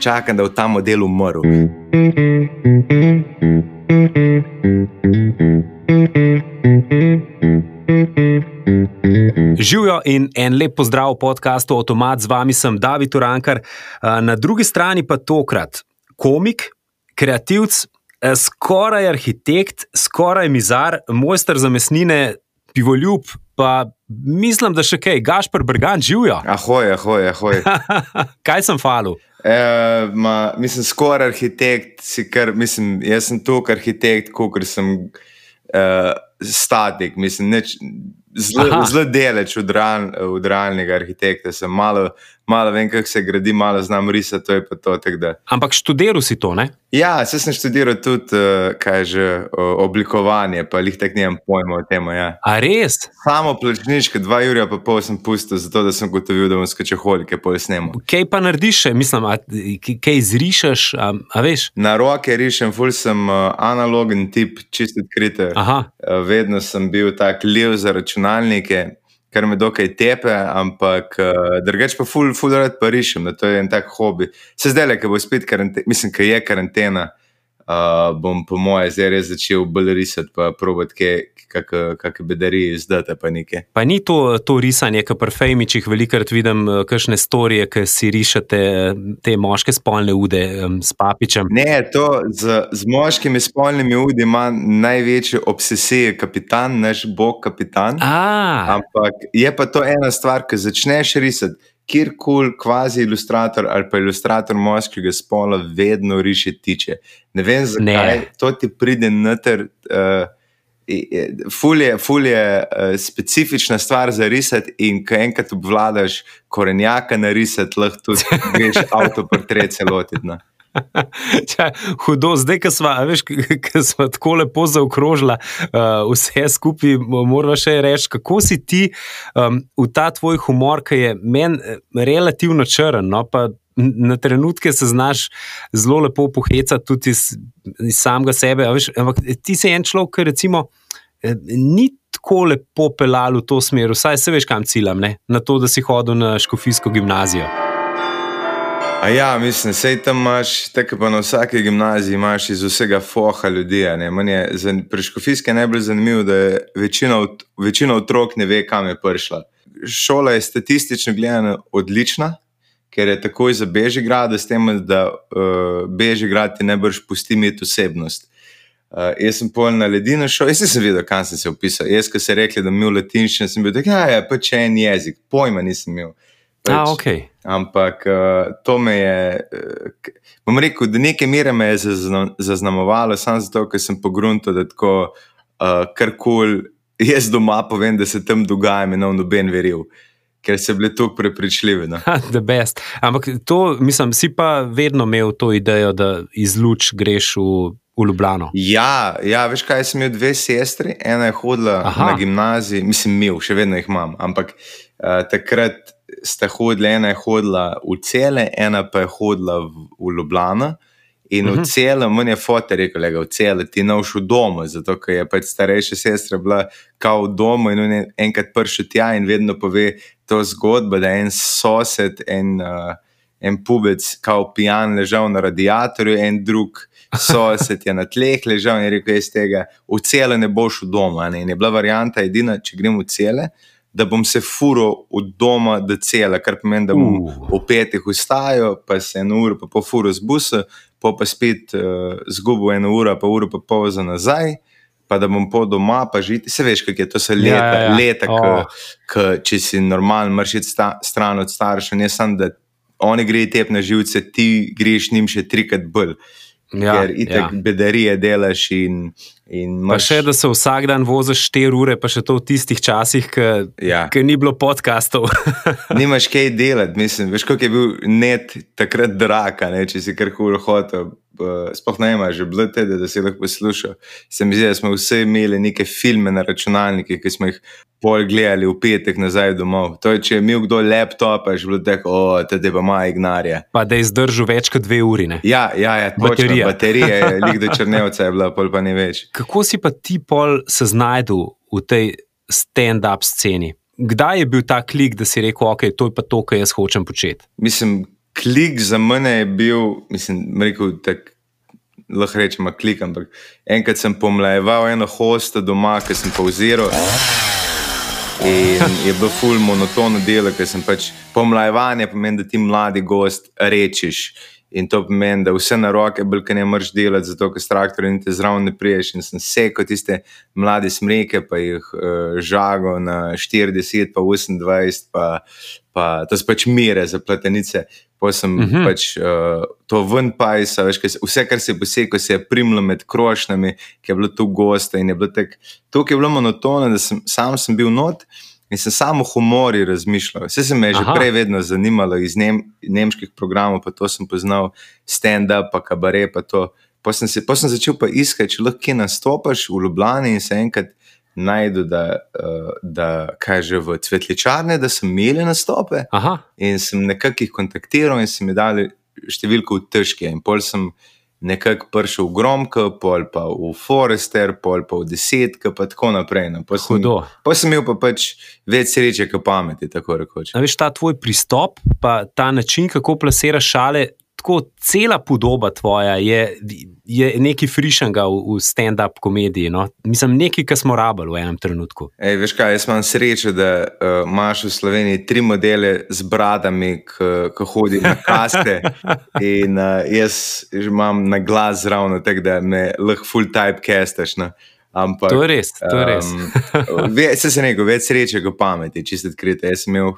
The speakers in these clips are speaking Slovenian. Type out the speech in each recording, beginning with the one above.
čakam, da bo ta model umrl. Živijo in en lep pozdrav v podkastu Automat, z vami sem David Urankar, na drugi strani pa tokrat komik, kreativc, skoraj arhitekt, skoraj mizar, mojster za mesnine, pivoljub, pa mislim, da še kaj, Gašpr Brgan živijo. Ahoj, ahoj, ahoj. kaj sem falil? E, ma, mislim, skoraj arhitekt, kar, mislim, jaz sem tukaj arhitekt, kot sem uh, statik, mislim, neč, zelo deleč od, real, od realnega arhitekta. Sem malo, malo vem, kako se gradi, malo znam risati, to je pa to. Ampak študiral si to, ne? Ja, se sem študiral tudi, uh, kaj že oblikovanje, pa jih tek nimam pojma o tem. Ja. A res? Samo plačniške, dva ura pa pol sem pustil, zato da sem gotovil, da bom skočil holike, pol snemo. Kaj pa narediš, mislim, a, kaj izrišeš, a, a veš? Na roke rišem, ful sem uh, analogen tip, čist odkrite. Uh, vedno sem bil tak lev za računalnike kar me dokaj tepe, ampak uh, drugače pa ful, ful, rad pa rišem, da to je en tak hobi. Se zdaj le, ki bo spet karantena, mislim, ki je karantena, uh, bom po moje zdaj res začel bolj risati, pa probati, kakšne bedarije izdati, pa nekaj. Pa ni to, to risanje, ki pri fejmičih velikrat vidim, kakšne storije, ki si rišete te moške spolne ude um, s papičem. Ne, to z, z moškimi spolnimi udi ima največjo obsesijo kapitan, naš bog kapitan. A. Ampak je pa to ena stvar, ki začneš risati kjerkoli kvazi ilustrator ali pa ilustrator moškega spola vedno riše tiče. Ne vem, zakaj ne. to ti pride noter. Uh, Fulje, fulje je uh, specifična stvar za risati, in ko enkrat obvladaš korenjaka na risati, lahko tudi greš avtoportret celotiti. Ča, hudo, zdaj, ko smo, smo tako lepo zaokrožili uh, vse skupaj, moramo še reči, kako si ti um, v ta tvoj humor, ki je meni eh, relativno črn. No, Na trenutke se znaš zelo lepo pohecati, tudi iz, iz samega sebe. Veš, ampak ti si en človek, ki recimo, eh, ni tako lepo pelal v to smer, vsaj se veš, kam ciljam, ne? na to, da si hodil na škofijsko gimnazijo. A ja, mislim, sej tam imaš, tako pa na vsaki gimnaziji imaš iz vsega foha ljudi. Pri škofijski je najbolj zanimivo, da je večina, večina otrok ne ve, kam je prišla. Šola je statistično gledana odlična, ker je takoj za Bežigrad, s tem, da uh, Bežigrad ti ne boš pusti imeti osebnost. Uh, jaz sem pol na ledino šel, jaz sem videl, kam sem se upisal. Jaz, ko se rekli, da mi v latinščini, sem bil tak, ja, ja, pa če en jezik, pojma nisem imel. Pač, A, okay. Ampak uh, to me je, uh, bom rekel, da nekaj mere me je zaznamovalo, samo zato, ker sem pogrunil, da tako uh, karkoli jaz doma povem, da se tam dogaja, me noben veril. Ker so bili tako prepričljivi. No. Ampak to, mislim, si pa vedno imel to idejo, da iz luč greš v, v Ljubljano. Ja, ja, veš kaj, sem imel dve sestri, ena je hodila Aha. na gimnaziji, mislim, imel, še vedno jih imam. Ampak uh, takrat sta hodila, ena je hodila v cele, ena pa je hodila v, v Ljubljano. In uh -huh. v mhm. celem, meni je fotor rekel, da je v celem, ti ne všel doma, zato ker je pač starejša sestra bila kao doma in je enkrat prišel tja in vedno pove to zgodbo, da je en sosed, en, uh, en pubec, kao pijan, ležal na radiatorju, en drug sosed je na tleh ležal in je rekel, iz tega v celem ne boš v doma. Ne? In je bila varianta edina, če gremo v celem da bom se furo od doma do cela, kar pomeni, da bom uh. v petih vstajal, pa se eno uro, pa po furo z busa, pa pa spet uh, zgubil eno uro, pa uro pa pol za nazaj. Pa da bom po doma, pa žiti. Se veš, kako je to, so leta, ja, ja. leta oh. k, če si normalen, mrš sta, stran od staršev, ne samo da oni grejo tep na živce, ti greš njim še trikrat bolj. Ja, ker itek ja. bedarije delaš in In pa še, da se vsak dan voziš 4 ure, pa še to v tistih časih, ki ja. ni bilo podkastov. Nimaš kaj delati, mislim. Veš, kako je bil net takrat drag, če si kar kul hotel sploh ne imaš, bilo te, da si lahko poslušal. Se mi zdi, da smo vsi imeli neke filme na računalniki, ki smo jih pol gledali v petek nazaj domov. To je, če je imel kdo laptop, je že bilo tako, o, tede pa ima ignarja. Pa da je zdržal več kot dve uri. Ne? Ja, ja, ja baterija. Baterija je, lik do črnevca je bila, pol pa ni več. Kako si pa ti pol se znajdel v tej stand-up sceni? Kdaj je bil ta klik, da si rekel, ok, to je pa to, kar jaz hočem početi? Mislim, klik za mene je bil, mislim, rekel, tak, lahko rečemo klik, ampak enkrat sem pomlajeval eno hosto doma, ki sem pauziral. In je bilo ful monotono delo, ker sem pač pomlajevanje, pomeni, da ti mladi gost rečiš. In to pomeni, da vse na roke, bolj ne moreš delati, zato ker s traktorjem ti zraven ne priješ. In sem sekal tiste mlade smreke, pa jih uh, žagal na 40, pa 28, pa, pa to so pač mire za platenice. Pa sem uh mhm. -huh. pač uh, to ven pajsa, veš, kaj, vse, kar se je posekalo, se je primlo med krošnjami, ki je bilo tu gosta in je bilo tako, tukaj je bilo monotono, da sem sam sem bil not. In sem samo o humorju razmišljal. Vse se me je že Aha. prej vedno zanimalo iz nem, nemških programov, pa to sem poznal, stand-up, pa kabare. Pa pa sem, se, pa sem začel pa iskati, če lahko nastopiš v Ljubljani in se enkrat najdu, da, uh, da kaže v cvetličarne, da sem imel nastope. Aha. In sem nekako jih kontaktiral in sem jim dal številko v težke. In pol sem nekako prišel v Gromko, pol pa v Forester, pol pa v Desetke, pa tako naprej. No. Pa sem, pa sem imel pa pač več sreče, kot pameti. Veš, ta tvoj pristop, pa ta način, kako plasiraš šale, tako cela podoba tvoja je, je nekaj frišnega v, v stand-up komediji. No? Mislim, nekaj, kar smo rabili v enem trenutku. Ej, veš kaj, jaz imam srečo, da uh, imaš v Sloveniji tri modele z bradami, ki hodijo na kaste. in uh, jaz imam na glas zraven, tako da me lahko full type castaš. No? Ampak, to je res. To je res. um, se se nekaj več sreče, kot pameti, čisto odkrito. Jaz sem imel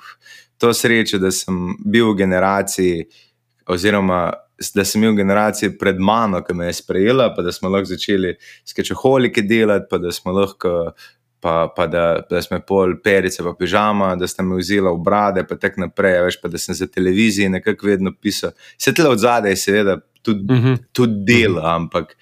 to srečo, da sem bil v generaciji oziroma da sem imel generacije pred mano, ki me je sprejela, pa da smo lahko začeli skečoholike delati, pa da smo lahko. Pa, pa da, da smo pol perice, pa pižama, da ste me vzeli v brade, pa tako naprej, veš, pa da sem za televizijo nekako vedno pisal. Vse te od zadaj, seveda, tudi, uh mhm. -huh. tudi dela, uh -huh. ampak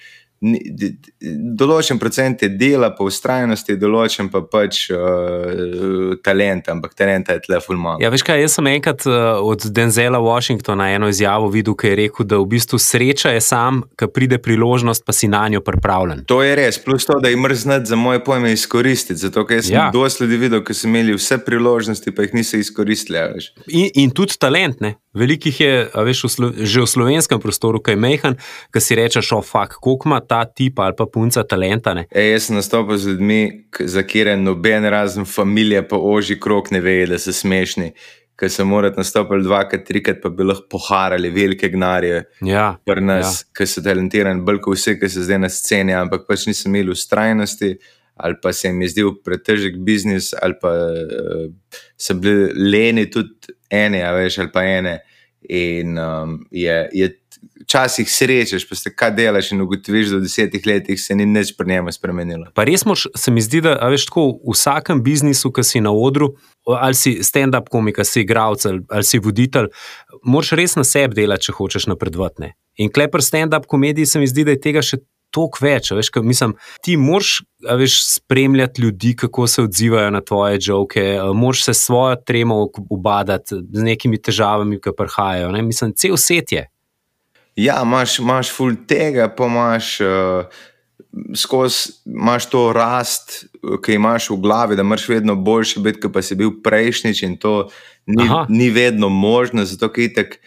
določen procent je dela, pa ustrajnosti, določen pa pač uh, talent, ampak talenta je tle fulman. Ja, veš kaj, jaz sem enkrat uh, od Denzela Washingtona eno izjavo videl, ki je rekel, da v bistvu sreča je sam, ki pride priložnost, pa si na njo pripravljen. To je res, plus to, da jim mrznati za moje pojme izkoristiti, zato ker sem ja. dosledi videl, ker so imeli vse priložnosti, pa jih niso izkoristili. In, in tudi talent, ne? Velikih je, veš, v slo, že v slovenskem prostoru, kaj mehan, ki si rečeš, ofak, koliko ima ta tip ali pa punca talenta. E, jaz sem nastopil z ljudmi, za kire noben razen familija, pa oži krok ne ve, da so smešni. Ker so morali nastopiti dvakrat, trikrat, pa bi lahko poharali velike gnare. Ja, pri nas, ja. ki so talentirani, bolj kot vse, ki so zdaj na sceni, ampak pač nisem imel ustrajnosti. Ali pa se jim je zdel pretežek biznis, ali pa uh, so bili leni tudi ene, veš, ali pa ene. In um, je, je včasih srečeš, pa se kaj delaš in ugotoviš, da v desetih letih se ni nič pri njemu spremenilo. Pa res moš, se mi zdi, da veš tako v vsakem biznisu, ki si na odru, ali si stand-up komik, ali si igralec, ali, ali si voditelj, moraš res na sebi delati, če hočeš napredovati. In klepr stand-up komediji se mi zdi, da je tega še. Tok več, veš, kaj, mislim, ti moraš veš, spremljati ljudi, kako se odzivajo na tvoje žoke, moraš se svojo tremo ubadati z nekimi težavami, ki prihajajo. Ne? Mislim, cel svet je. Ja, imaš, imaš ful tega, pa imaš, uh, skozi, imaš to rast, ki imaš v glavi, da moraš vedno boljši biti, kot pa si bil prejšnjič, in to ni, ni vedno možno. Zato, ker uh,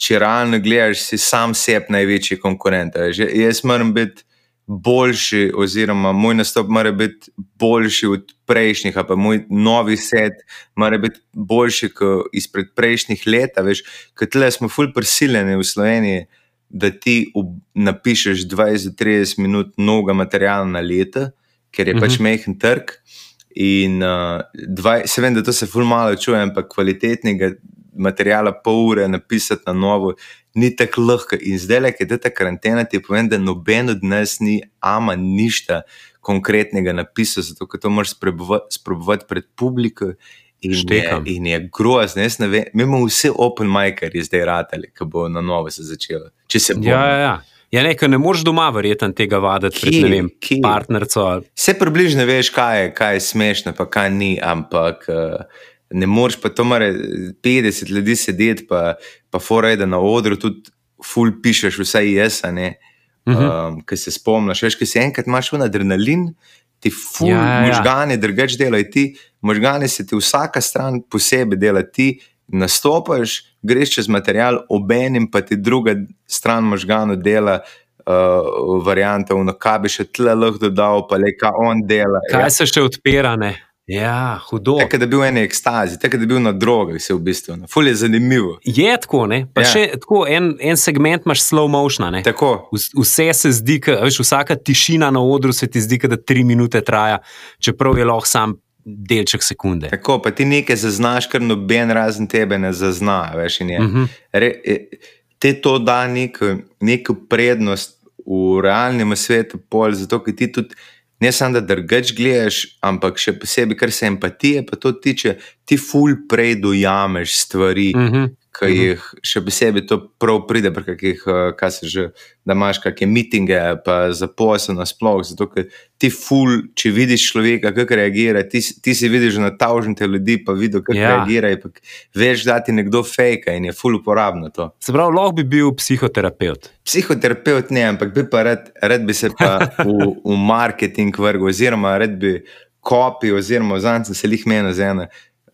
če realno gledaš, si sam sebi največji konkurent. Jaz moram biti boljši, oziroma moj nastop mora biti boljši od prejšnjih, pa moj novi set mora biti boljši kot izpred prejšnjih let. Veš, ker tle smo fulj prisiljeni v Sloveniji, da ti napišeš 20-30 minut novega materiala na leto, ker je pač mhm. mehen trg. In uh, dva, se vem, da to se fulj malo čuje, ampak kvalitetnega materiala, pol ure napisati na novo, ni tako lahko. In zdaj, le, da je ta karantena, ti povem, da noben od nas ni ama ništa konkretnega napisal, zato ker to moraš sprobovati pred publiko. In je, in je grozno, jaz ne vem, mi imamo vse open majkari zdaj ratali, ki bo na novo se začelo. Se ja, ja, ja. Ja, ne, ne moreš doma verjetno tega vaditi, pred, ne vem, partnerco. Vse približno veš, kaj je, kaj je smešno, pa kaj ni, ampak. Uh, ne moreš pa to mare 50 ljudi sedeti, pa, pa fora je, da na odru tudi ful pišeš, vsaj jaz, ne. Uh -huh. um, Ker se spomniš, veš, ki si enkrat imaš v adrenalin, ti ful, ja, ja. možgane, drugač delajo ti, možgane se ti vsaka stran posebej dela ti. nastopiš, greš čez material, obenem pa ti druga stran možgano dela. Uh, variante, v kaj bi še tle lahko dodal, pa le kaj on dela. Kaj ja. se še odpira, ne? Ja, hudo. Tako da je bil en ekstazi, tako da je bil na drogah, se v bistvu. No. Ful je zanimivo. Je tako, ne? Pa ja. še tako, en, en segment imaš slow motion. Ne? Tako. Vse se zdi, ka, veš, vsaka tišina na odru se ti zdi, da tri minute traja, čeprav je lahko sam delček sekunde. Tako, pa ti nekaj zaznaš, kar noben razen tebe ne zazna. Veš, uh mhm. -huh. Re, e, te to da neko, neko prednost v realnem svetu, pol, zato ker ti tudi ne samo da drugač gledaš, ampak še posebej, kar se empatije pa to tiče, ti ful prej dojameš stvari, uh mhm. -huh ki mhm. jih še posebej to prav pride, kakih, eh, kaj se že, da imaš kakšne mitinge, pa zaposleno sploh. Zato, ker ti ful, če vidiš človeka, kako reagira, ti, ti si vidiš na tavžnite ljudi, pa vidiš, kako ja. reagira. Veš, da ti nekdo fejka in je ful uporabno to. Se pravi, lahko bi bil psihoterapeut. Psihoterapeut ne, ampak bi pa rad, rad bi se pa v, v marketing vrgel, oziroma rad bi kopij, oziroma zanj se jih meni za eno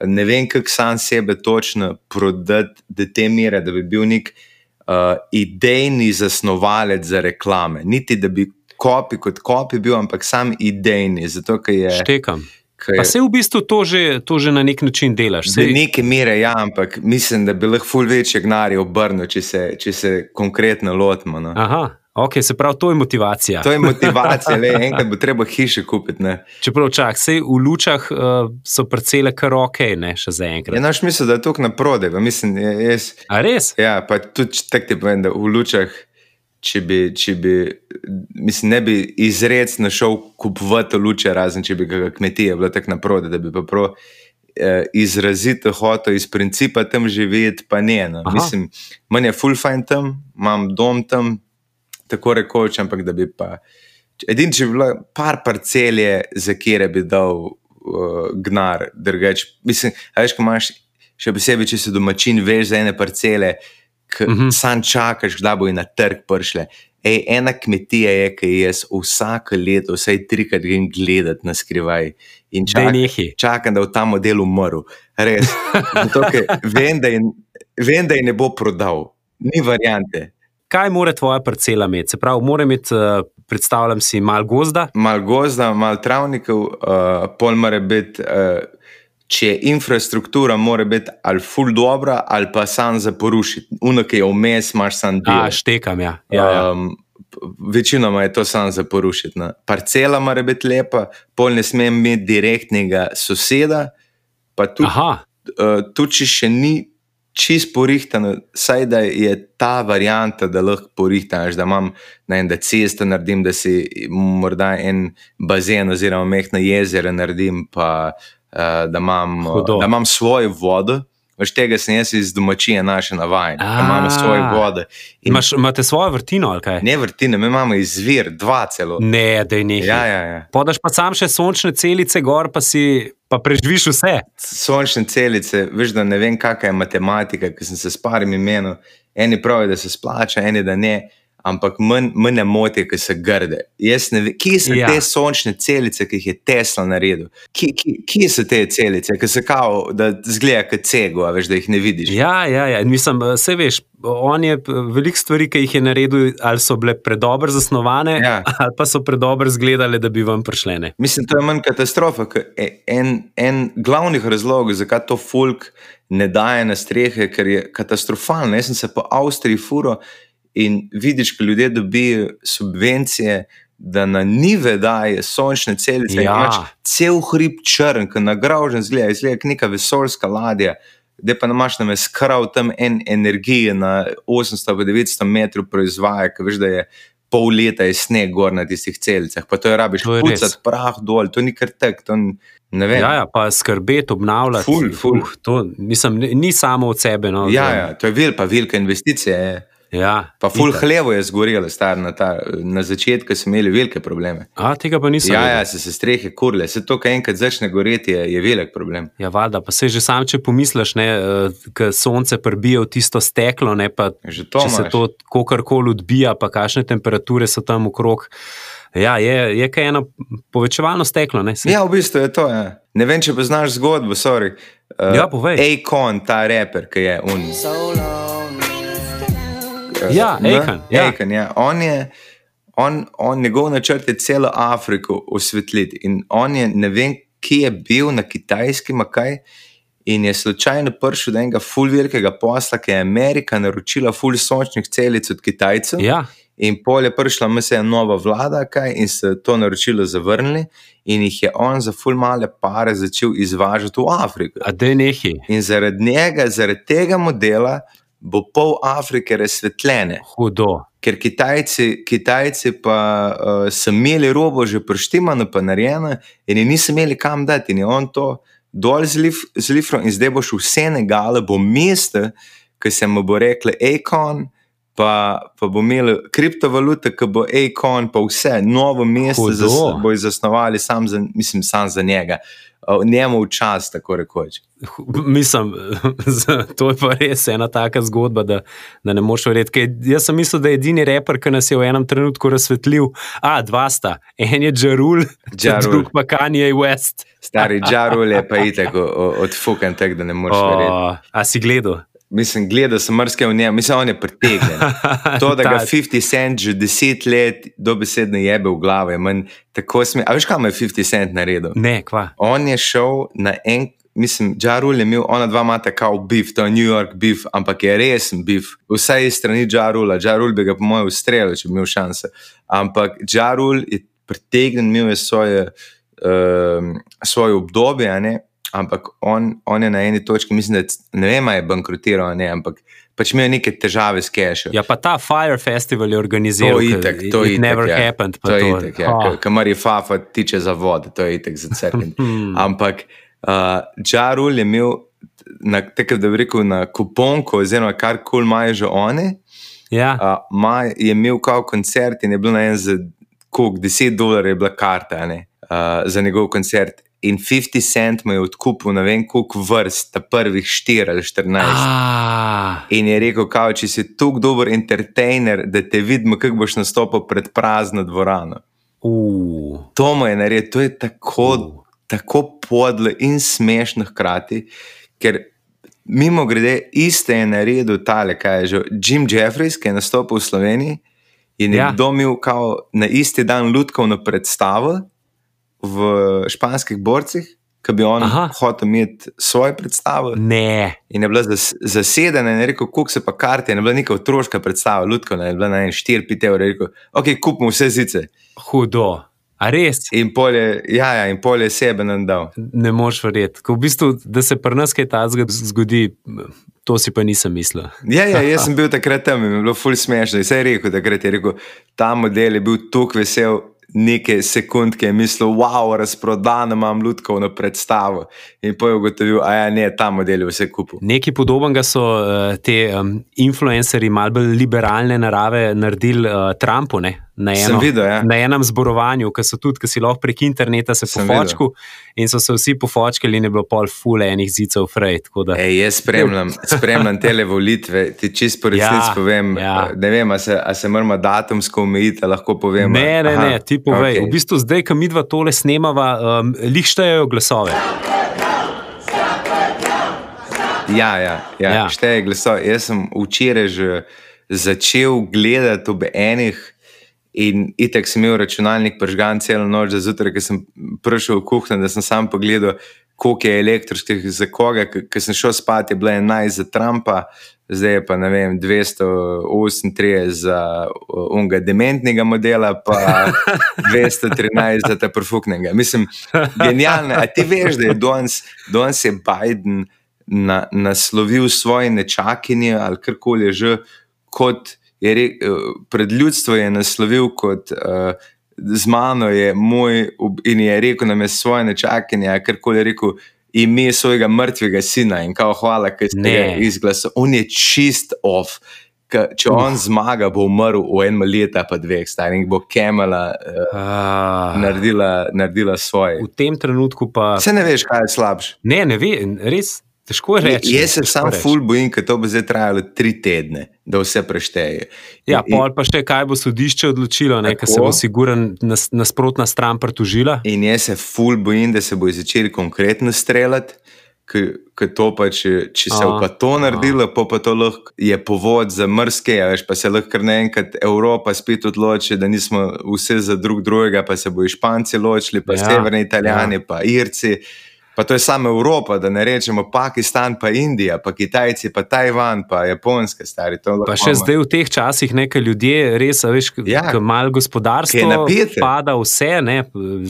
ne vem, kako sam sebe točno prodati do te mere, da bi bil nek uh, idejni zasnovalec za reklame. Niti da bi kopi kot kopi bil, ampak sam idejni. Zato, je, Štekam. Pa se v bistvu to že, to že na nek način delaš. Za neke mere, ja, ampak mislim, da bi lahko ful večje gnari obrnil, če se, če se konkretno lotimo. No. Aha. Ok, se pravi, to je motivacija. To je motivacija, le enkrat bo treba hiše kupiti. Ne. Čeprav čak, sej, v lučah uh, so parcele kar ok, ne še za enkrat. Je ja, naš misel, da je to na prodaj. Mislim, je, jaz, A res? Ja, pa tudi tako ti povem, da v lučah, če bi, če bi mislim, ne bi izredno šel kupovati luče, razen če bi ga kmetije bilo tako na prodaj, da bi pa prav. Eh, izrazito hotel iz principa tam živeti, pa ne. No. Mislim, manj je full fine tam, imam dom tam, tako rekoč, ampak da bi pa. Edino, če bi bilo par parcelje, za kere bi dal uh, gnar, drugač. Mislim, veš, ko imaš še posebej, če si domačin, veš za ene parcele, ki uh mhm. -huh. sam čakaš, da bo jim na trg prišle. Ej, ena kmetija je, ki jaz vsako leto, vsaj trikrat grem gledati na skrivaj. In čakam, čakam, da bo ta model umrl. Res. Zato, vem, da je, vem, da je ne bo prodal, ni variante kaj mora tvoja parcela imeti? Se pravi, mora imeti, uh, predstavljam si, malo gozda. Malo gozda, malo travnikov, uh, pol mora biti. Uh, Če je infrastruktura, mora biti ali ful dobro, ali pa sam za porušiti. Unak je vmes, imaš sam del. Ja, štekam, ja. ja, ja. Um, večinoma je to sam za porušiti. Ne. Parcela mora biti lepa, pol ne sme imeti direktnega soseda. Pa tudi, uh, tudi če še ni čist porihtano, saj da je ta varianta, da lahko porihtaš, da imam en, da cesto naredim, da si morda en bazen oziroma mehna jezera naredim, pa uh, da, imam, da imam svojo vodo. Veš tega sem jaz iz domačije naše navajen, imamo svoje vode. Imaš, imate svojo vrtino ali kaj? Ne vrtine, mi imamo izvir, dva celo. Ne, da je nekaj. Ja, ja, ja. Podaš pa sam še sončne celice gor, pa si pa preživiš vse. Sončne celice, veš, da ne vem, kakšna je matematika, ki sem se s parimi menil. Eni pravijo, da se splača, eni da ne ampak manj ne moti, ki se grde. Kje so ja. te sončne celice, ki jih je Tesla naredil? Kje so te celice, ki se kao, da zgleda kot cego, a veš, da jih ne vidiš? Ja, ja, ja. mislim, vse veš. On je veliko stvari, ki jih je naredil, ali so bile predobro zasnovane, ja. ali pa so predobro izgledale, da bi vam prišle. Mislim, to je manj katastrofa. E, en, en glavnih razlogov, zakaj to folk ne daje na strehe, ker je katastrofalno. Jaz sem se po Avstriji furo in vidiš, da ljudje dobijo subvencije, da na nive daje sončne celice. Ja. Cel hrib črn, ki nagražen zgleda, izgleda kot neka vesoljska ladja. Da pa imaš na mestu krav tam en energije na 800-900 metrov proizvaja, ki veš, da je pol leta je sneg gor na tistih celicah. Pa to je rabiš, pucati prah dol, to ni kar tek. Ja, ja, pa skrbeti, obnavljati. Ful, ful. Uh, to, mislim, ni samo od sebe. No, ja, ja, to je vel, pa velika investicija. Je. Ja, pa ful hlevo je zgorelo, star na, ta, na začetku smo imeli velike probleme. A, tega pa nisem. Ja, ja, se, se strehe kurle, se to, kaj enkrat začne goreti, je, je velik problem. Ja, valjda, pa se že sam, če pomisliš, da uh, sonce prbije v tisto steklo, ne pa to če imaš. se to kakorkoli odbija, pa kakšne temperature so tam okrog. Ja, je, je kaj eno povečevalno steklo. Ne, ja, v bistvu je to. Ja. Ne vem, če poznaš zgodbo, sorry. Uh, ja, povej. Akon, ta reper, ki je un. Ja, Akon. Ja. Akon, ja. On je. On, on, njegov načrt je celo Afriko osvetliti. In on je, ne vem, kje je bil na kitajskem, kaj. In je slučajno prišel do enega fulvirkega posla, ki je Amerika naročila ful sončnih celic od Kitajcev. Ja. In pol je prišla, mislim, nova vlada, kaj, in se to naročilo zavrnili, in jih je on za ful male pare začel izvažati v Afriko. A da je nehi. In zaradi njega, zaradi tega modela, bo pol Afrike razsvetljene. Hudo. Ker Kitajci, Kitajci pa uh, so imeli robo že preštimano, pa narejeno, in niso imeli kam dati, in je on to dol z Lifrom, in zdaj boš v Senegalu, bo mesto, ki se mu bo reklo Akon, pa, pa bo imel kriptovalute, ki bo Akon, pa vse novo mesto, zas, bo zasnovali, sam za, mislim, sam za njega. Njemu v čas, tako rekoč. Mislim, to je pa res ena taka zgodba, da, da ne moš verjeti. Jaz sem mislil, da je edini reper, ki nas je v enem trenutku razsvetlil. A, dva sta, en je Džarul, drug pa Kanye West. Stari Džarul je pa itek odfukan, tako da ne moreš verjeti. A si gledal? Mislim, gledal sem mrske v njem, mislim, on je pretegnjen. To, da ga 50 cent že 10 let dobesedno jebe v glavo, je manj tako smešno. A veš, kam je 50 cent naredil? Ne, kva. On je šel na en, mislim, Džarul je imel, ona dva imata kao bif, to je New York bif, ampak je resen bif. Vsaj iz strani Džarula, Džarul bi ga po mojem ustrelil, če bi imel šanse. Ampak Džarul je pretegnjen, imel je svoje, uh, svoje obdobje, ne? Ampak on, on je na eni točki, mislim, da ne vem, je bankrotiral, ne, ampak pač imel neke težave s cashom. Ja, pa ta Fire Festival je organiziral. To je itek, to je itek. Never ja. happened. To je itek, ja. Oh. Kamar je Fafa tiče za vode, to je itek za crkven. ampak uh, Džarul je imel, tako da bi rekel, na kuponku, oziroma kar kul cool imajo že oni. Ja. Uh, maj, je imel kao koncert in je bil na en za koliko, 10 dolarjev je bila karta ne, uh, za njegov koncert in 50 cent mu je odkupil, ne vem, koliko vrst, ta prvih 4 ali 14. Ah. In je rekel, kao, če si tako dober entertainer, da te vidimo, kako boš nastopil pred prazno dvorano. Uh. To mu je naredil, to je tako, uh. tako podlo in smešno hkrati, ker. Mimo grede, iste je naredil tale, kaj je že Jim Jeffries, ki je nastopil v Sloveniji in je ja. domil na isti dan lutkovno predstavo, v španskih borcih, ki bi on Aha. hotel imeti svojo predstavo. Ne. In je bila zasedena in je rekel, kuk se pa karte, in je bila neka otroška predstava, ljudka, je bila na en 4-5 evrov, rekel, ok, kupimo vse zice. Hudo. A res? In polje, ja, ja, in polje sebe nam dal. Ne moš verjeti. V bistvu, da se pri nas kaj takega zgodi, to si pa nisem mislil. ja, ja, jaz sem bil takrat tam in je bilo ful smešno. In se je rekel, takrat je rekel, ta model je bil tako vesel nekaj sekund, ki je mislil, wow, razprodan imam ljudsko predstavo. In pojem ugotovil, da ja, je ta model vse kupil. Nekaj podobnega so uh, te um, influencerji, malo bolj liberalne narave, naredili uh, Trumpu. Ne? Na, eno, videl, ja. na enem zborovanju, ki so tudi, ki si lahko prek interneta se pofočkal, in so se vsi pofočkali, in je bilo pol fule enih zicev, fraj. Ej, jaz spremljam, spremljam te volitve, ti čist po resnici ja, povem. Ja. Ne vem, a se, a se moramo datumsko omejiti, lahko povem. Ne, ne, Aha, ne, ti povej. Okay. V bistvu zdaj, ko mi dva tole snemava, um, lihštejejo glasove. Ja, ja, ja, ja. šteje glasove. Jaz sem včeraj že začel gledati ob enih. In itek sem imel računalnik pržgan celo noč, zjutraj, ker sem prišel v kuhinjo, da sem sam pogledal, koliko je električnih za koga. Ker sem šel spat, je bilo 11 za Trumpa, zdaj je pa ne vem, 238 za unga dementnega modela, pa 213 za ta profuknega. Mislim, genialno. A ti veš, da je danes, danes je Biden na, naslovil svoje nečakinje ali karkoli že kot je re, eh, pred ljudstvom je naslovil kot uh, z mano, je moj in je rekel nam je svoje nečakanje, kar koli je rekel. Ime svojega mrtvega sina in kao hvala, ki ste ga izglasovali. On je čist off. Ka, če uh. on zmaga, bo umrl v enem letu, pa dveh, starih, bo Kemala uh, uh. naredila, naredila svoje. V tem trenutku pa. Se ne veš, kaj je slabše. Ne, ne veš, res. Težko je reči. Jaz se sam ful bojim, ker to bo zdaj trajalo tri tedne, da vse prešteje. Ja, pol pa še kaj bo sodišče odločilo, ker se bo siguren nas, nasprotna stran pritužila. In jaz se ful bojim, da se bo začeli konkretno streljati. Ker to pa, če, če se je to naredilo, pa, pa to lahko je povod za mrske, veš, pa se lahko naenkrat Evropa spet odloči, da nismo vse za drug drugega, pa se bojo Španci ločili, pa ja, severni Italijani, ja. pa Irci. Pa to je samo Evropa, da ne rečemo Pakistan, pa Indija, pa Kitajci, pa Tajvan, pa Japonska, stari. Pa še zdaj v teh časih nekaj ljudi, res, veš, ja. malo gospodarstvo, pada vse, ne,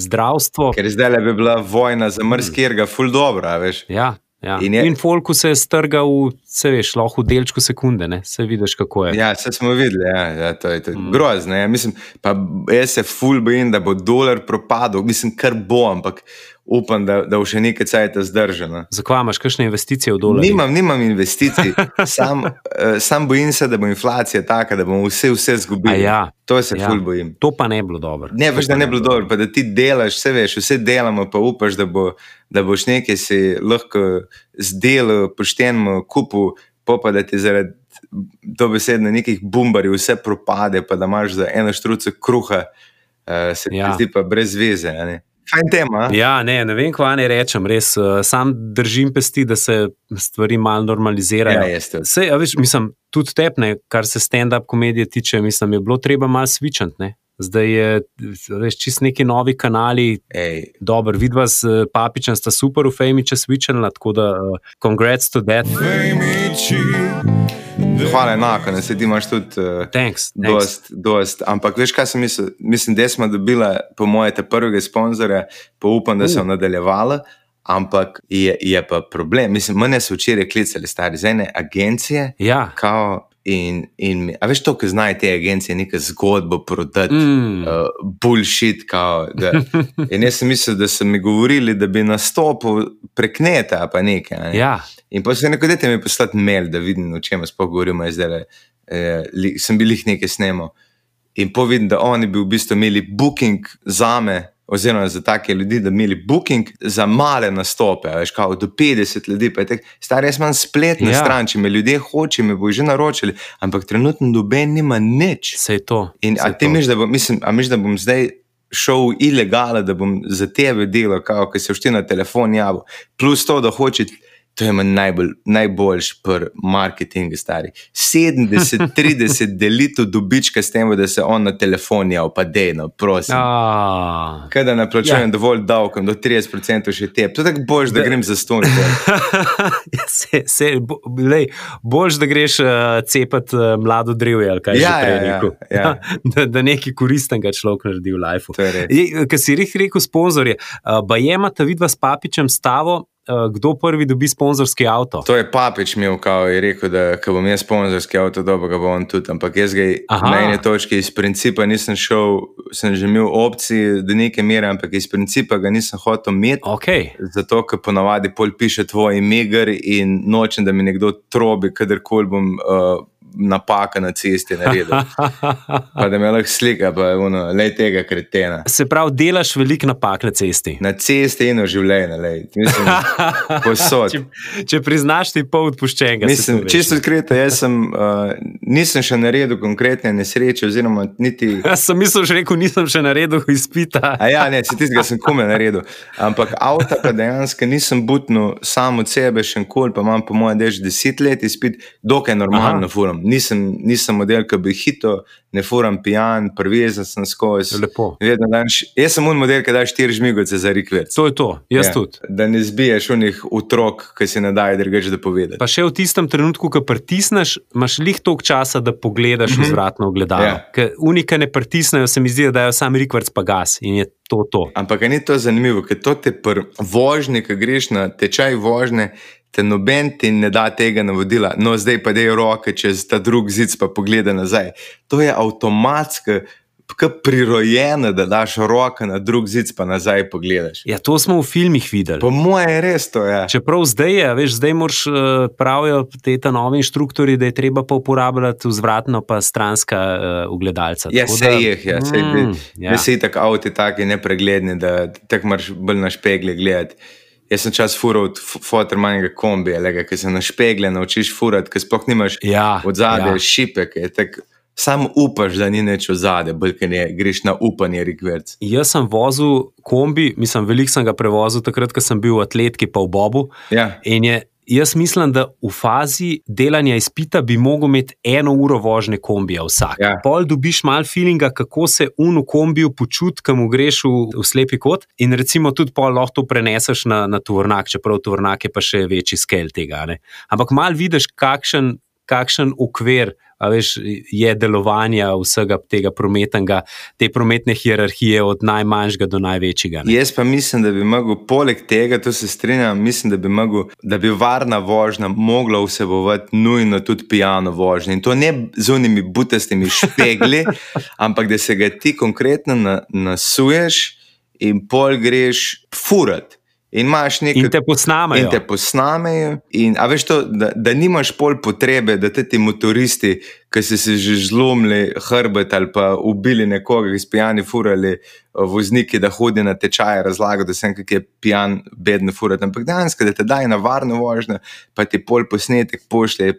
zdravstvo. Ker zdaj le bi bila vojna za mrzkirga, ful dobro, veš. Ja. Ja. In, je, in folku se je strgal, se veš, lahko v delčku sekunde, ne? se vidiš, kako je. Ja, se smo videli, ja, ja, to je, to je mm. grozno. Ja. Mislim, pa jaz se ful bojim, da bo dolar propadel, mislim, kar bo, ampak upam, da, da bo še nekaj časa zdržal. No. Zakaj imaš kakšne investicije v dolarje? Nimam, nimam investicij, sam, uh, sam bojim se, da bo inflacija taka, da bomo vse, vse zgubili. Ja, to se ja. ful bojim. To pa ne bi bilo dobro. Ne, veš, da ne bi bilo dobro, pa da ti delaš, vse veš, vse delamo, pa upaš, da, bo, da boš nekaj si lahko zdelal, poštenemu kupu, pa pa da ti zaradi. To besedne nekih bombarjev, vse propade, pa da imaš za eno štruco kruha, uh, se ti ja. zdi pa brez veze. Fajn tema. Ja, ne, ne vem, kaj naj rečem. Res, uh, sam držim pesti, da se stvari malo normalizirajo. Ja, Sej, veš, mislim, tudi tepne, kar se stand-up komedije tiče, mislim, je bilo treba malo svičati. Zdaj je res čist neki novi kanali. Dobro, vidva s uh, papičem sta super, v Fejmiče svičala, tako da uh, congrats to that. Fejmiči. Hvala, enako, ne sedi, imaš tudi. Uh, thanks, dost, thanks. Dost. Ampak veš, kaj sem mislil? Mislim, da smo dobili, po moje, te prvega sponzorja, pa upam, da se je uh. nadaljevala. Ampak je, je pa problem. Mislim, mene so včeraj klicali stari za ene agencije. Ja. Kao, In, in, a veš to, ki znajo te agencije, nekaj zgodbo prodati, mm. uh, bullshit. Kao, da, in jaz sem mislil, da so mi govorili, da bi nastopil prek neta, pa nekaj. Ne? Ja. In pa se nekaj dete mi poslati mail, da vidim, o čem sploh govorimo. Zdaj, eh, li, sem bil jih nekaj snemal. In povedal, da oni bi v bistvu imeli booking za me oziroma za take ljudi, da imeli booking za male nastope, veš, kao, do 50 ljudi. Stari, jaz imam spletne ja. stran, če me ljudje hočejo, me bo že naročili, ampak trenutno noben nima nič. Se je to. In, a ti misliš, da, bom, mislim, da bom zdaj. Šel ilegale, da bom za tebe delal, kot se všti na telefon javil, plus to, da hočeš To je najbolj, najboljši pri marketingu, stari. 70-30 delitev dobička s tem, da se on na telefon javlja, pa dejno, prosim. Oh. Kaj da ne plačujem ja. dovolj davkom, do 30% še te. To je tako bož, da, da grem za ston. bož, da greš uh, cepati uh, mlado drevje, ali kaj ja, že prej ja, rekel. Ja, ja. da, da nekaj koristnega človek naredi v lifeu. Kaj si rekel, sponzorje, uh, bajemata vidva s papičem stavo. Eh, kdo prvi dobi sponzorski avto? To je papič imel, kao je rekel, da ko bom jaz sponzorski avto, dobro ga bom tudi. Ampak jaz ga na eni točki iz principa nisem šel, sem že imel opcije do neke mere, ampak iz principa ga nisem hotel imeti. Okay. Zato, ker ponavadi pol piše tvoj ime in nočem, da mi nekdo trobi, kadarkoli bom. Uh, napaka na cesti naredil. pa da me lahko slika, pa je ono, le tega kretena. Se pravi, delaš veliko napak na cesti. Na cesti in v življenju, le. Posod. če, če priznaš ti pol odpuščenega. Mislim, čisto odkrito, jaz sem, uh, nisem še naredil konkretne nesreče, oziroma niti. Jaz sem mislil, že rekel, nisem še naredil izpita. A ja, ne, si tistega sem kume naredil. Ampak avto pa dejansko nisem butnil samo od sebe, še enkoli, pa imam po mojem dež deset let izpit, dokaj normalno furam nisem, nisem model, ki bi hitro, ne furam pijan, prvezen sem skozi. Jaz sem un model, ki daš štiri žmigoce za rikvet. To je to, jaz ja, tudi. Da ne zbiješ unih otrok, ki si ne daje drugače da povedati. Pa še v tistem trenutku, ko pritisneš, imaš lih toliko časa, da pogledaš mm -hmm. vzvratno ogledalo. Ja. Unika ne pritisnejo, se mi zdi, da dajo sam rikvet pa gas in je to to. Ampak ni to zanimivo, ker to te pr vožnje, ki greš na tečaj vožnje te noben ti ne da tega navodila, no zdaj pa dej roke čez ta drug zid, pa pogleda nazaj. To je avtomatsko. Kot prirojeno, da daš roko na drug zid, pa nazaj pogledaš. Ja, to smo v filmih videli. Po mojem je res to. Ja. Čeprav zdaj je, veš, zdaj moraš uh, pravijo te novi inštruktori, da je treba pa uporabljati vzvratno, pa stranska uh, ugledalca. Ja, se da, jih, ja, se jih. Ja. Se jih tako avti, tako nepregledni, da tako moraš bolj na špegle gledati. Jaz sem čas fural od fotormanjega kombija, ki se našpegle, naučiš furati, ki sploh nimaš ja, od zadaj ja. šipek. Sam upaš, da ni nič od zadaj, bolj ne greš na upanje, rekverc. Jaz sem vozil kombi, mislim, veliko sem ga prevozil takrat, ko sem bil v atletki, pa v Bobu. Ja. In je Jaz mislim, da v fazi delanja izpita bi lahko imel eno uro vožnje kombija vsak. Ja. Pol dobiš malo feelinga, kako se un v kombiju počuti, kam greš v, v slepi kot. In recimo tudi pol lahko to preneseš na, na tovornjak, čeprav tovornjak je pa še večji skel tega. Ne? Ampak malo vidiš, kakšen, kakšen ukvir veš, je delovanja vsega tega prometnega, te prometne hierarhije, od najmanjšega do največjega. Ne? Jaz pa mislim, da bi lahko, poleg tega, tu se strinjam, mislim, da bi, mogel, da bi varna vožnja mogla vsebovati nujno tudi pijano vožnjo. In to ne z unimi butastimi špegli, ampak da se ga ti konkretno na, nasuješ in pol greš furat. In, nekaj, in te posnamejo. In te posnamejo. In, a veš to, da, da nimaš pol potrebe, da te ti motoristi, ki so se že zlomili hrbet ali pa ubili nekoga, ki so pijani furali eh, vozniki, da hodi na tečaje razlagati, da se nekaj je pijan, bedno furati. Ampak dejansko, da te daj na varno vožnjo, pa ti pol posnetek pošlje.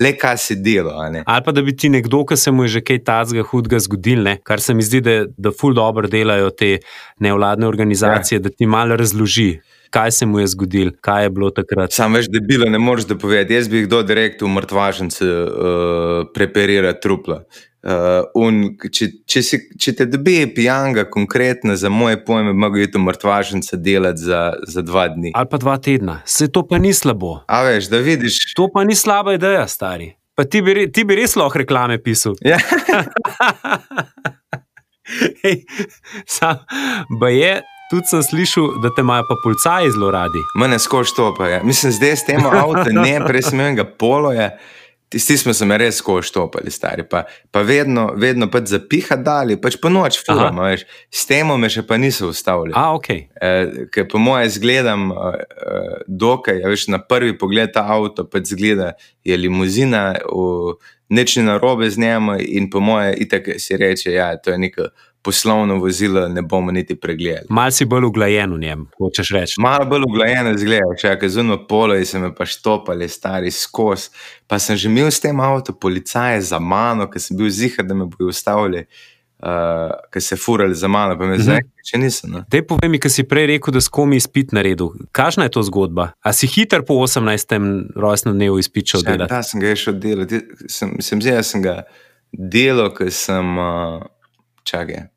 Le kaj se dela. Ali pa da bi ti nekdo, ki se mu je že kaj tazga hudega zgodil, ne? kar se mi zdi, da, da ful dobro delajo te nevladne organizacije, ja. da ti malo razloži kaj se mu je zgodilo, kaj je bilo takrat. Sam veš, da je bilo, ne moreš da povedati. Jaz bi jih do direkt v mrtvažnice uh, preperirati trupla. Uh, če, če, si, če te dobi pijanga, konkretno za moje pojme, mogo iti v mrtvažnice delati za, za dva dni. Ali pa dva tedna. Se to pa ni slabo. A veš, da vidiš. To pa ni slaba ideja, stari. Pa ti bi, ti bi res lahko reklame pisal. Ja. Hey, sam, je, Tudi sem slišal, da te imajo pa policaji zelo radi. Mene skoš to pa je. Mislim, zdaj s tem avtom, ne presmenjega poloja. Tisti smo se res skoš topili, stari. Pa, pa vedno, vedno pač zapiha dalje, pač po noč furamo, veš. S tem me še pa niso ustavili. A, ok. E, ker po moje zgledam, e, dokaj, veš, na prvi pogled ta avto pač zgleda, je limuzina, v, neč ni narobe z njim in po moje itak si reče, ja, to je nekaj poslovno vozilo ne bomo niti pregledali. Mal si bolj uglajen v njem, hočeš reči. Malo bolj uglajen zgleda, če je zunaj polo in se me pa štopali, stari skos. Pa sem že imel s tem avto policaje za mano, ker sem bil zihar, da me bodo ustavili. Uh, ki se furali za mano, pa me zdaj, uh -huh. če nisem. No. Te povej mi, ki si prej rekel, da skomi izpit na redu. Kakšna je to zgodba? A si hiter po 18. rojstnem dnevu izpičal delati? Da, sem ga šel delati. Sem, sem zdaj, sem ga delal, ker sem, uh, čakaj,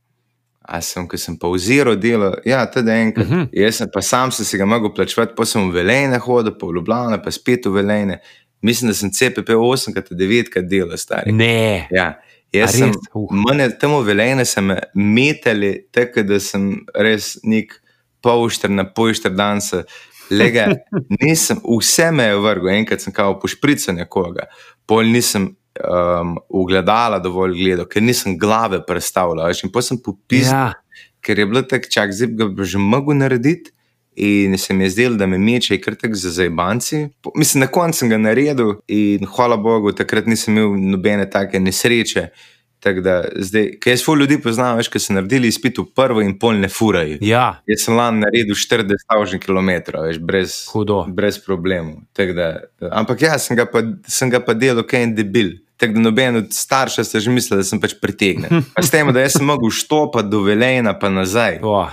A sem, ki sem pauziral delo, ja, tudi enkrat. Uh mhm. -huh. Jaz sem, pa sam sem si ga mogel plačevati, pa sem v Velejne hodil, pa v Ljubljana, pa spet v Velejne. Mislim, da sem CPP 8, krat 9, krat delal stari. Ne. Ja. Jaz sem, uh. mene, tam v Velejne sem metali, tako da sem res nek polšter na polšter dan se. Lega, nisem, vse me je vrglo, enkrat sem kao pošprical nekoga, pol nisem um, ugledala dovolj gledal, ker nisem glave predstavljal. In pa sem popisal, ja. ker je bilo tako čak, bi ga že mogel narediti. In se mi je zdelo, da me meče krtek za zajbanci. Mislim, na koncu sem ga naredil in hvala Bogu, takrat nisem imel nobene take nesreče. Tak da, zdaj, kaj jaz ful ljudi poznam, veš, ki so naredili izpit v prvo in pol ne furajo. Ja. Jaz sem lani naredil 40 km, veš, brez, brez problemov. Ampak ja, sem ga pa, pa delal, kaj je debil. Tako da noben od staršev se že misli, da sem pač pritegnjen. S tem, da sem mogel štopati do Velejna pa nazaj, oh.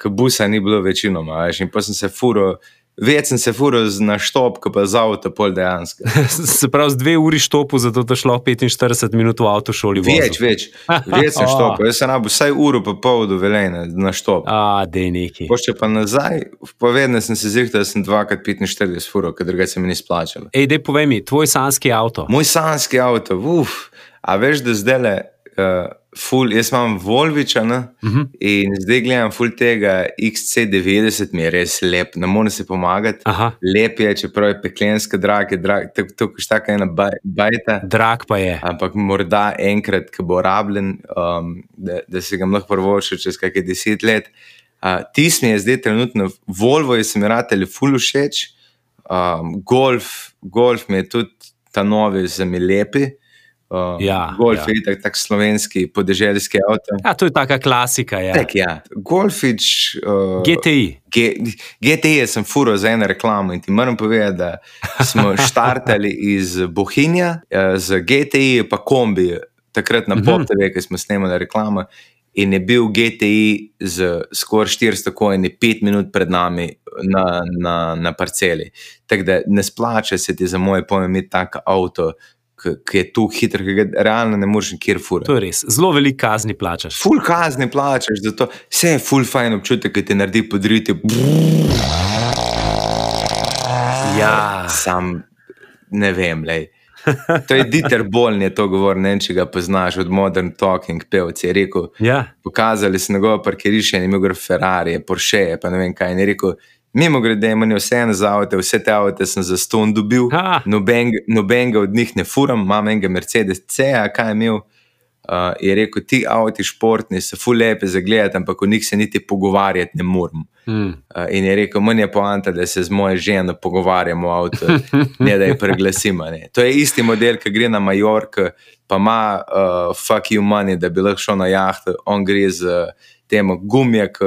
ker busa ni bilo večinoma. In pa sem se furo Več sem se furil na štop, kot pa za avto, pol dejansko. se pravi, z dve uri štopu, zato da šlo 45 minut v avto šoli. Več, več, več sem štopil. Jaz sem rabo vsaj uro pa pol do velene na štop. A, dej neki. Pošče pa nazaj, povedno sem se zrihtal, da sem 2x45 furil, ker drugače se mi ni splačalo. Ej, dej povej mi, tvoj sanski avto. Moj sanski avto, uf, a veš, da zdaj le. Uh, Ful, jaz imam Volviča no? uh mhm. -huh. in zdaj gledam ful tega XC90, mi je res lep, ne morem si pomagati. Aha. Lep je, čeprav je peklenska, drag je, drag, tako je tako ena bajta. Drag pa je. Ampak morda enkrat, ko bo rabljen, um, da, da se ga lahko prvošil čez kakšne deset let. Uh, Tisti mi je zdaj trenutno, Volvo je se mi ratelj ful všeč, um, golf, golf mi je tudi ta novi, zemi lepi. Uh, ja, golf ja. je tak, tak slovenski podeželjski avto. Ja, to je taka klasika. Ja. Tak, ja. Golfič. Uh, GTI. G, GTI sem furo za eno reklamo in ti moram povedati, da smo štartali iz Bohinja uh, z GTI, pa kombi, takrat na mhm. PopTV, ki smo snemali reklamo. In je bil GTI z skoraj 400 kojeni, pet minut pred nami na, na, na parceli. Tako da ne splača se ti za moje pojme imeti tak avto, ki je tu hiter, ki ga realno ne moreš nikjer furati. To je res, zelo veliko kazni plačaš. Ful kazni plačaš, zato vse je ful fajn občutek, ki ti naredi podriti. Ja, sam ne vem, lej. To je Dieter Boln, je to govoril, ne če ga poznaš od Modern Talking, pevci. Je rekel, ja. pokazali so njegovo parkirišče in imel Ferrari, Porsche, pa ne vem kaj. In je rekel, Mimo grede, imam vse ene za avto, vse te avto sem za ston dobil, nobenega noben od njih ne furam, imam enega Mercedes C, kaj je imel. Uh, je rekel, ti avti športni so fu lepe za gledati, ampak o njih se niti pogovarjati ne morem. Mm. Uh, in je rekel, meni je poanta, da se z mojo ženo pogovarjamo o avtu, ne da je preglasimo. Ne. To je isti model, ki gre na Majork, pa ima uh, fuck you money, da bi lahko šel na jahto, on gre z uh, tem gumijak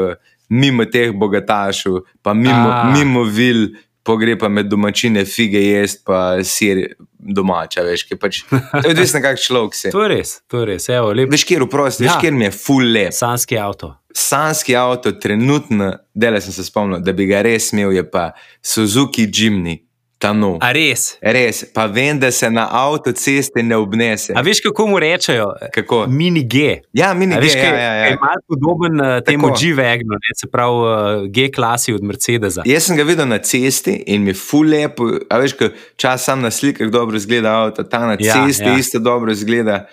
mimo teh bogatašov, pa mimo, mimo vil, pogreba med domačine, fige jesti, pa sir domača, veš, ki pač. To je odvisno, kak človek si. To je res, to je res. Evo, lep... Veš, kjer uprosti, ja. veš, kjer mi je full lep. Sanski avto. Sanski avto, trenutno, dele sem se spomnil, da bi ga res imel, je pa Suzuki Jimny. Tanu. A res? Res, pa vem, da se na avtocesti ne obnese. A veš, kako mu rečejo? Kako? Mini G. Ja, mini G. Ja, ja, ja. Je malo podoben uh, temu G-Wagnu, se pravi uh, G-klasi od Mercedesa. Jaz sem ga videl na cesti in mi lepo. A veš, čas sam na slikah dobro izgleda avto, ta na ja, cesti ja. isto dobro izgleda.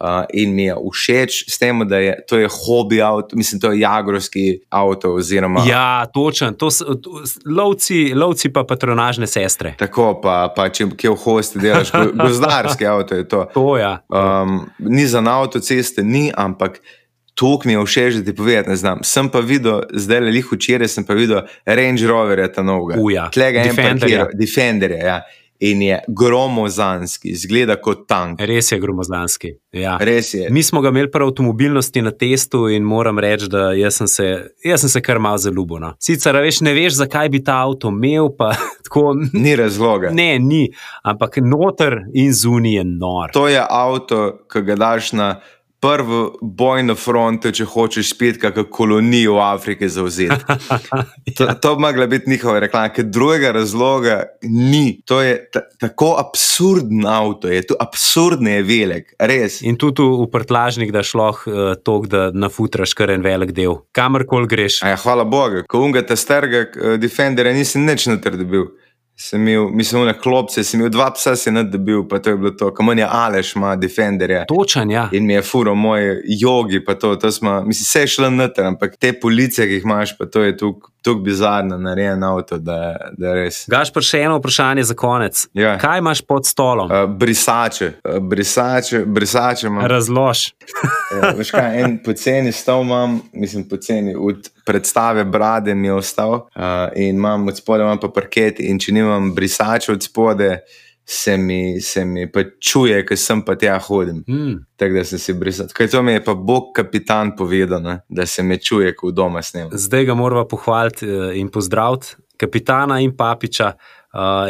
Uh, in mi je všeč s tem, da je to je hobi avto, mislim, to je jagorski avto. Oziroma, ja, točen, to so lovci, lovci pa patronažne sestre. Tako pa, pa če kje v hosti delaš, gozdarski avto je to. to ja. um, ni za avtoceste, ni, ampak. To mi je všeč, da ti povem, ne znam. Sem pa videl, zdaj le jih včeraj, sem pa videl Range Rover, ta novega. Uja, tega je Defender. Defender, ja in je gromozanski, zgleda kot tank. Res je gromozanski. Ja. Res je. Mi smo ga imeli prav avtomobilnosti na testu in moram reči, da jaz sem se, jaz sem se kar malo zaljubil. No. Sicer veš, ne veš, zakaj bi ta avto imel. Pa, tako, ni razloga. Ne, ni, ampak noter in zunaj je nor. To je avto, ki ga daš na prvo bojno fronto, če hočeš spet kakšno kolonijo v Afriki zauzeti. to, to bi mogla biti njihova reklama, ker drugega razloga ni. To je tako absurden avto, je to absurdno je velik, res. In tudi v prtlažnik, da šloh uh, eh, to, da nafutraš kar en velik del, kamorkoli greš. Ja, hvala Bogu, ko ungate starega uh, Defendera, nisem nič natrdobil sem imel, mislim, na klopce, sem imel dva psa, se je nadbil, pa to je bilo to, kam je Aleš, ima Defenderja. Točen, ja. In mi je furo moje jogi, pa to, to smo, mislim, vse je šlo noter, ampak te police, ki jih imaš, pa to je tukaj tako bizarno narejen avto, da, da res. Gaš pa še eno vprašanje za konec. Ja. Kaj imaš pod stolom? Uh, brisače, uh, brisače, brisače imam. Razlož. ja, veš kaj, en poceni stol imam, mislim, poceni od predstave brade mi je ostal uh, in imam od spode, imam pa parket in če nimam brisače od spode, se mi, se mi pa čuje, ker sem pa tja hodim. Mm. Tako da sem si brisal. Kaj to mi je pa Bog kapitan povedal, ne? da se me čuje, ko doma snem. Zdaj ga moramo pohvaliti eh, in pozdraviti, kapitana in papiča. Uh,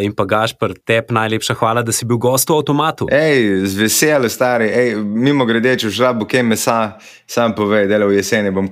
in pa Gašpr, tebi najlepša hvala, da si bil gost v avtomatu. Ej, z veseljem, stari, Ej, mimo grede, če žrabo kaj mesa, sam povej, da le v jeseni bom.